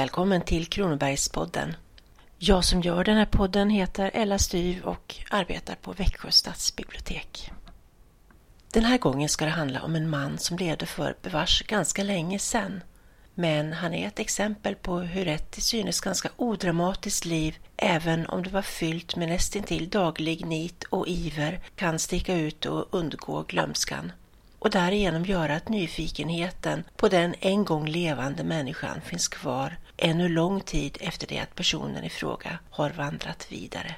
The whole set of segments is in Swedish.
välkommen till Kronobergspodden. Jag som gör den här podden heter Ella Styv och arbetar på Växjö stadsbibliotek. Den här gången ska det handla om en man som levde för bevars ganska länge sedan. Men han är ett exempel på hur ett till synes ganska odramatiskt liv, även om det var fyllt med nästintill daglig nit och iver, kan sticka ut och undgå glömskan och därigenom göra att nyfikenheten på den en gång levande människan finns kvar ännu lång tid efter det att personen i fråga har vandrat vidare.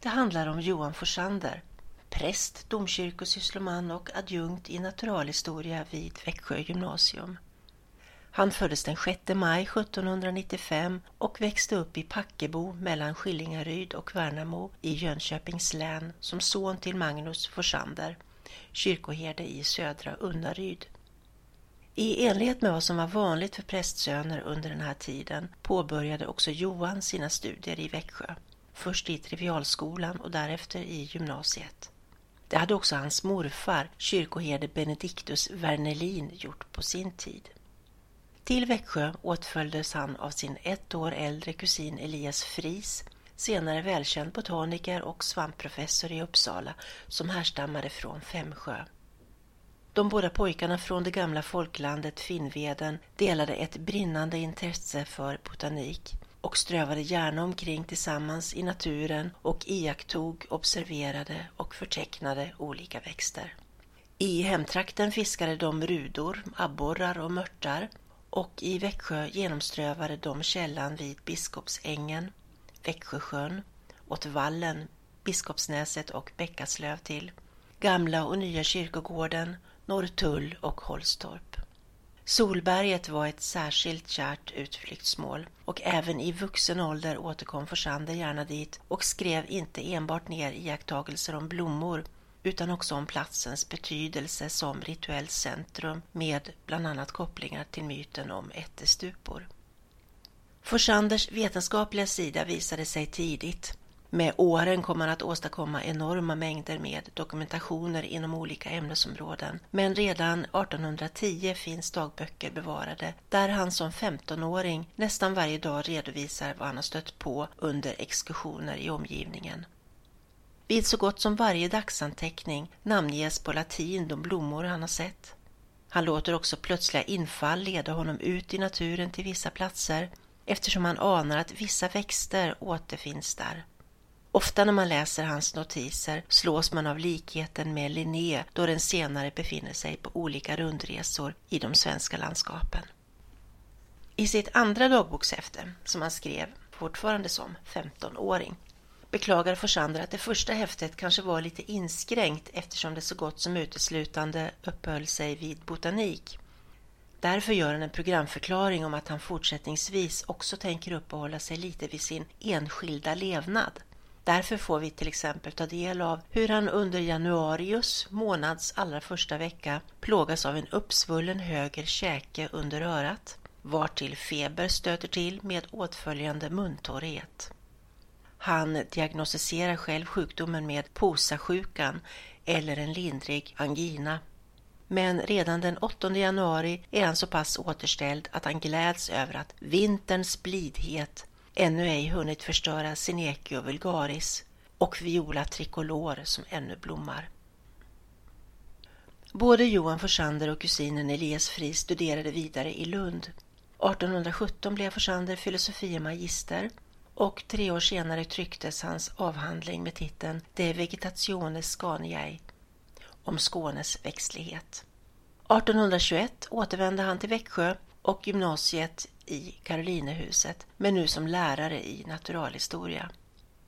Det handlar om Johan Forsander, präst, domkyrkosyssloman och adjunkt i naturalhistoria vid Växjö gymnasium. Han föddes den 6 maj 1795 och växte upp i Packebo mellan Skillingaryd och Värnamo i Jönköpings län som son till Magnus Forsander kyrkoherde i södra Unnaryd. I enlighet med vad som var vanligt för prästsöner under den här tiden påbörjade också Johan sina studier i Växjö. Först i trivialskolan och därefter i gymnasiet. Det hade också hans morfar, kyrkoherde Benediktus Wernelin, gjort på sin tid. Till Växjö åtföljdes han av sin ett år äldre kusin Elias Fris senare välkänd botaniker och svampprofessor i Uppsala som härstammade från Femsjö. De båda pojkarna från det gamla folklandet Finnveden delade ett brinnande intresse för botanik och strövade gärna omkring tillsammans i naturen och iakttog, observerade och förtecknade olika växter. I hemtrakten fiskade de rudor, abborrar och mörtar och i Växjö genomströvade de källan vid Biskopsängen Växjösjön, åt Vallen, Biskopsnäset och Bäckaslöv till, Gamla och Nya kyrkogården, Norrtull och Holstorp. Solberget var ett särskilt kärt utflyktsmål och även i vuxen ålder återkom Forsander gärna dit och skrev inte enbart ner iakttagelser om blommor utan också om platsens betydelse som rituellt centrum med bland annat kopplingar till myten om ättestupor. Forsanders vetenskapliga sida visade sig tidigt. Med åren kom han att åstadkomma enorma mängder med dokumentationer inom olika ämnesområden. Men redan 1810 finns dagböcker bevarade där han som 15-åring nästan varje dag redovisar vad han har stött på under exkursioner i omgivningen. Vid så gott som varje dagsanteckning namnges på latin de blommor han har sett. Han låter också plötsliga infall leda honom ut i naturen till vissa platser eftersom han anar att vissa växter återfinns där. Ofta när man läser hans notiser slås man av likheten med Linné då den senare befinner sig på olika rundresor i de svenska landskapen. I sitt andra dagbokshäfte, som han skrev fortfarande som 15-åring, beklagar Forsander att det första häftet kanske var lite inskränkt eftersom det så gott som uteslutande uppehöll sig vid botanik Därför gör han en programförklaring om att han fortsättningsvis också tänker uppehålla sig lite vid sin enskilda levnad. Därför får vi till exempel ta del av hur han under januarius månads allra första vecka plågas av en uppsvullen höger käke under örat, vartill feber stöter till med åtföljande muntorrhet. Han diagnostiserar själv sjukdomen med posasjukan eller en lindrig angina men redan den 8 januari är han så pass återställd att han gläds över att vinterns blidhet ännu ej hunnit förstöra Sinekio vulgaris och Viola tricolor som ännu blommar. Både Johan Forsander och kusinen Elias Fri studerade vidare i Lund. 1817 blev Forsander filosofie magister och tre år senare trycktes hans avhandling med titeln De Vegetationes Scaniae om Skånes växtlighet. 1821 återvände han till Växjö och gymnasiet i Karolinehuset, men nu som lärare i naturalhistoria.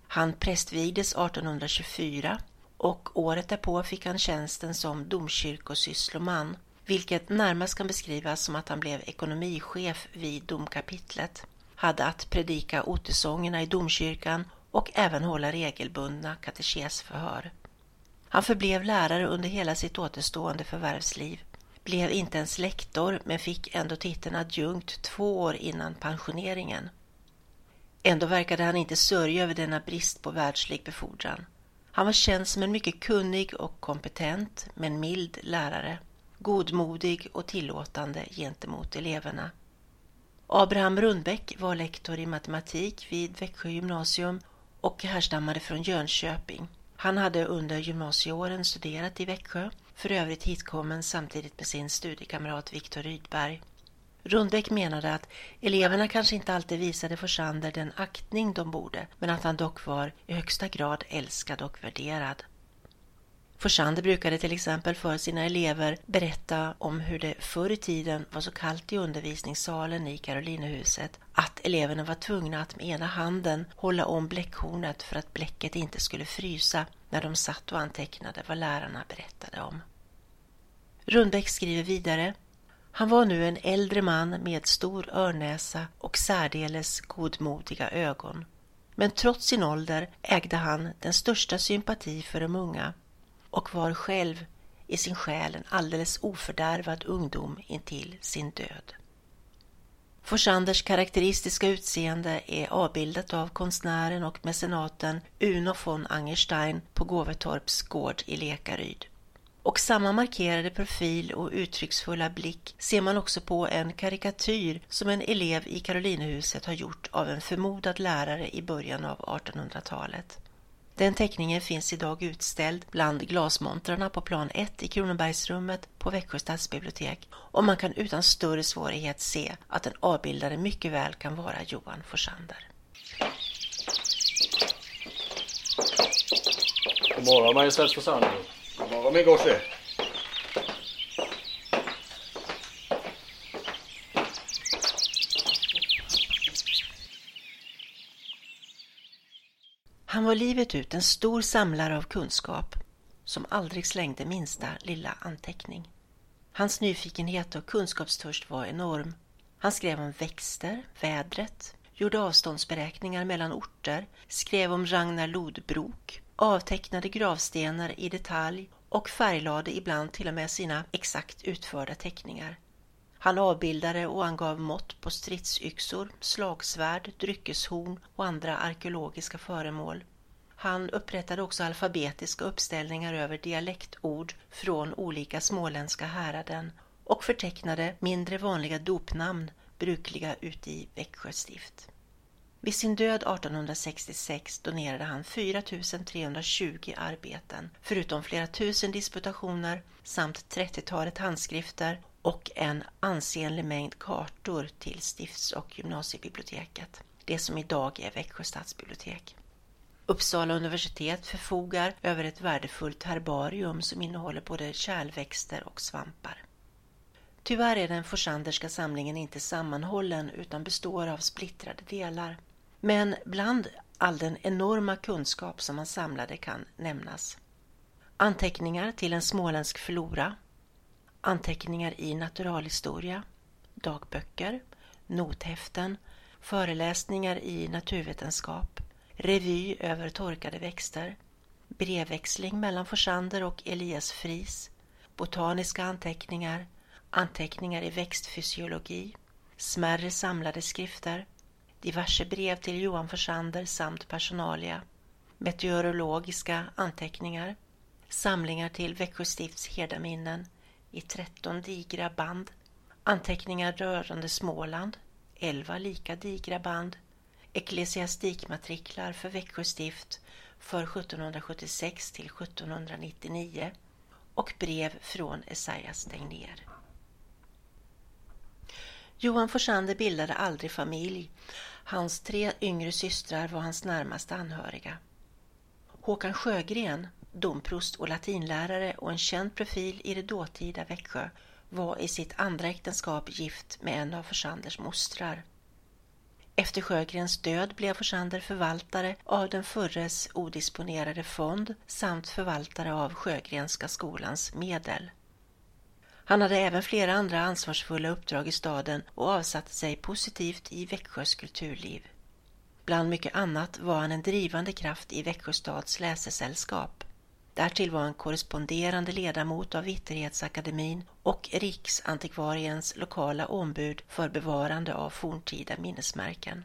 Han prästvigdes 1824 och året därpå fick han tjänsten som domkyrkosyssloman, vilket närmast kan beskrivas som att han blev ekonomichef vid domkapitlet, hade att predika otesångerna i domkyrkan och även hålla regelbundna katekesförhör. Han förblev lärare under hela sitt återstående förvärvsliv, blev inte ens lektor men fick ändå titeln adjunkt två år innan pensioneringen. Ändå verkade han inte sörja över denna brist på världslig befordran. Han var känd som en mycket kunnig och kompetent men mild lärare, godmodig och tillåtande gentemot eleverna. Abraham Rundbäck var lektor i matematik vid Växjö gymnasium och härstammade från Jönköping. Han hade under gymnasieåren studerat i Växjö, för övrigt hitkommen samtidigt med sin studiekamrat Viktor Rydberg. Rundbeck menade att eleverna kanske inte alltid visade Forsander den aktning de borde, men att han dock var i högsta grad älskad och värderad. Forsander brukade till exempel för sina elever berätta om hur det förr i tiden var så kallt i undervisningssalen i Karolinehuset att eleverna var tvungna att med ena handen hålla om bläckhornet för att bläcket inte skulle frysa när de satt och antecknade vad lärarna berättade om. Rundbäck skriver vidare han var nu en äldre man med stor örnäsa och särdeles godmodiga ögon. Men trots sin ålder ägde han den största sympati för de unga och var själv i sin själ en alldeles ofördärvad ungdom intill sin död. Forsanders karaktäristiska utseende är avbildat av konstnären och mecenaten Uno von Angerstein på Gåvetorps gård i Lekaryd. Och samma markerade profil och uttrycksfulla blick ser man också på en karikatyr som en elev i Karolinehuset har gjort av en förmodad lärare i början av 1800-talet. Den teckningen finns idag utställd bland glasmontrarna på plan 1 i Kronobergsrummet på Växjö stadsbibliotek och man kan utan större svårighet se att den avbildade mycket väl kan vara Johan Forsander. God morgon Majestäts Forsander. God morgon min gosse. Var livet ut en stor samlare av kunskap som aldrig slängde minsta lilla anteckning. Hans nyfikenhet och kunskapstörst var enorm. Han skrev om växter, vädret, gjorde avståndsberäkningar mellan orter, skrev om Ragnar Lodbrok, avtecknade gravstenar i detalj och färglade ibland till och med sina exakt utförda teckningar. Han avbildade och angav mått på stridsyxor, slagsvärd, dryckeshorn och andra arkeologiska föremål. Han upprättade också alfabetiska uppställningar över dialektord från olika småländska häraden och förtecknade mindre vanliga dopnamn brukliga ute i Växjö stift. Vid sin död 1866 donerade han 4 320 arbeten, förutom flera tusen disputationer samt 30-talet handskrifter och en ansenlig mängd kartor till stifts och gymnasiebiblioteket, det som idag är Växjö stadsbibliotek. Uppsala universitet förfogar över ett värdefullt herbarium som innehåller både kärlväxter och svampar. Tyvärr är den Forsanderska samlingen inte sammanhållen utan består av splittrade delar. Men bland all den enorma kunskap som han samlade kan nämnas anteckningar till en småländsk flora, anteckningar i naturalhistoria, dagböcker, nothäften, föreläsningar i naturvetenskap, revy över torkade växter, brevväxling mellan Forsander och Elias Fris, botaniska anteckningar, anteckningar i växtfysiologi, smärre samlade skrifter, diverse brev till Johan Forsander samt personalia, meteorologiska anteckningar, samlingar till Växjö stifts herdaminnen i 13 digra band, anteckningar rörande Småland, 11 lika digra band, ecklesiastikmatriklar för Växjö stift för 1776 till 1799 och brev från Esaias Tegnér. Johan Forsander bildade aldrig familj. Hans tre yngre systrar var hans närmaste anhöriga. Håkan Sjögren, domprost och latinlärare och en känd profil i det dåtida Växjö, var i sitt andra äktenskap gift med en av Forsanders mostrar. Efter Sjögrens död blev Forsander förvaltare av den förres odisponerade fond samt förvaltare av Sjögrenska skolans medel. Han hade även flera andra ansvarsfulla uppdrag i staden och avsatte sig positivt i Växjös kulturliv. Bland mycket annat var han en drivande kraft i Växjö stads läsesällskap. Därtill var han korresponderande ledamot av Vitterhetsakademin och Riksantikvariens lokala ombud för bevarande av forntida minnesmärken.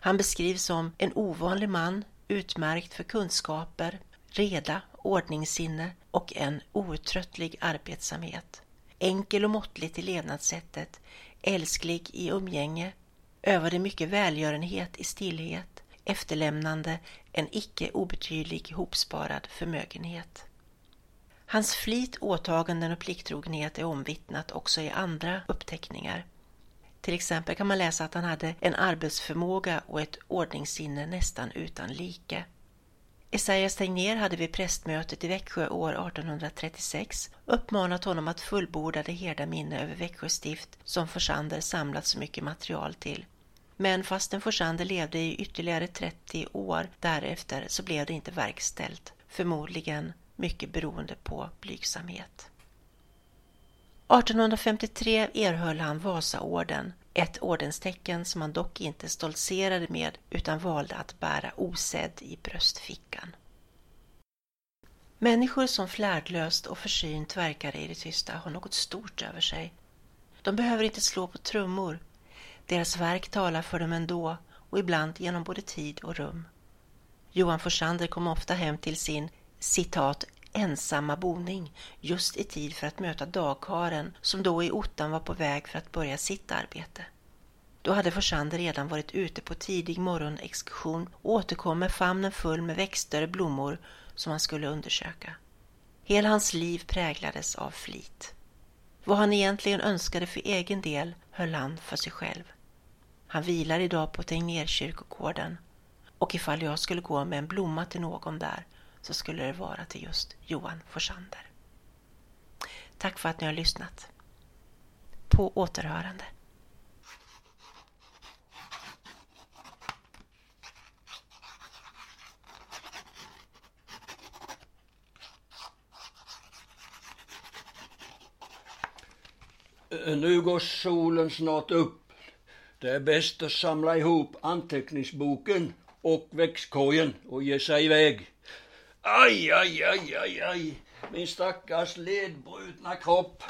Han beskrivs som en ovanlig man, utmärkt för kunskaper, reda, ordningssinne och en outtröttlig arbetsamhet. enkel och måttligt i levnadssättet, älsklig i umgänge, övade mycket välgörenhet i stillhet, efterlämnande en icke obetydlig hopsparad förmögenhet. Hans flit, åtaganden och plikttrogenhet är omvittnat också i andra uppteckningar. Till exempel kan man läsa att han hade en arbetsförmåga och ett ordningssinne nästan utan like. Esaias Tegnér hade vid prästmötet i Växjö år 1836 uppmanat honom att fullborda det herda minne över Växjö stift som Forsander samlat så mycket material till. Men fastän Forsander levde i ytterligare 30 år därefter så blev det inte verkställt, förmodligen mycket beroende på blygsamhet. 1853 erhöll han Vasaorden, ett ordenstecken som han dock inte stoltserade med utan valde att bära osedd i bröstfickan. Människor som flärdlöst och försynt verkar i det tysta har något stort över sig. De behöver inte slå på trummor. Deras verk talar för dem ändå och ibland genom både tid och rum. Johan Forsander kom ofta hem till sin citat ensamma boning just i tid för att möta dagkaren som då i ottan var på väg för att börja sitt arbete. Då hade Forsander redan varit ute på tidig morgonexkursion och återkom med famnen full med växter och blommor som han skulle undersöka. Hela hans liv präglades av flit. Vad han egentligen önskade för egen del höll han för sig själv. Han vilar idag på Tegnérkyrkogården och ifall jag skulle gå med en blomma till någon där så skulle det vara till just Johan Forsander. Tack för att ni har lyssnat. På återhörande. Nu går solen snart upp. Det är bäst att samla ihop anteckningsboken och växtkorgen och ge sig iväg. Aj, aj, aj, aj, aj. Min stackars ledbrutna kropp.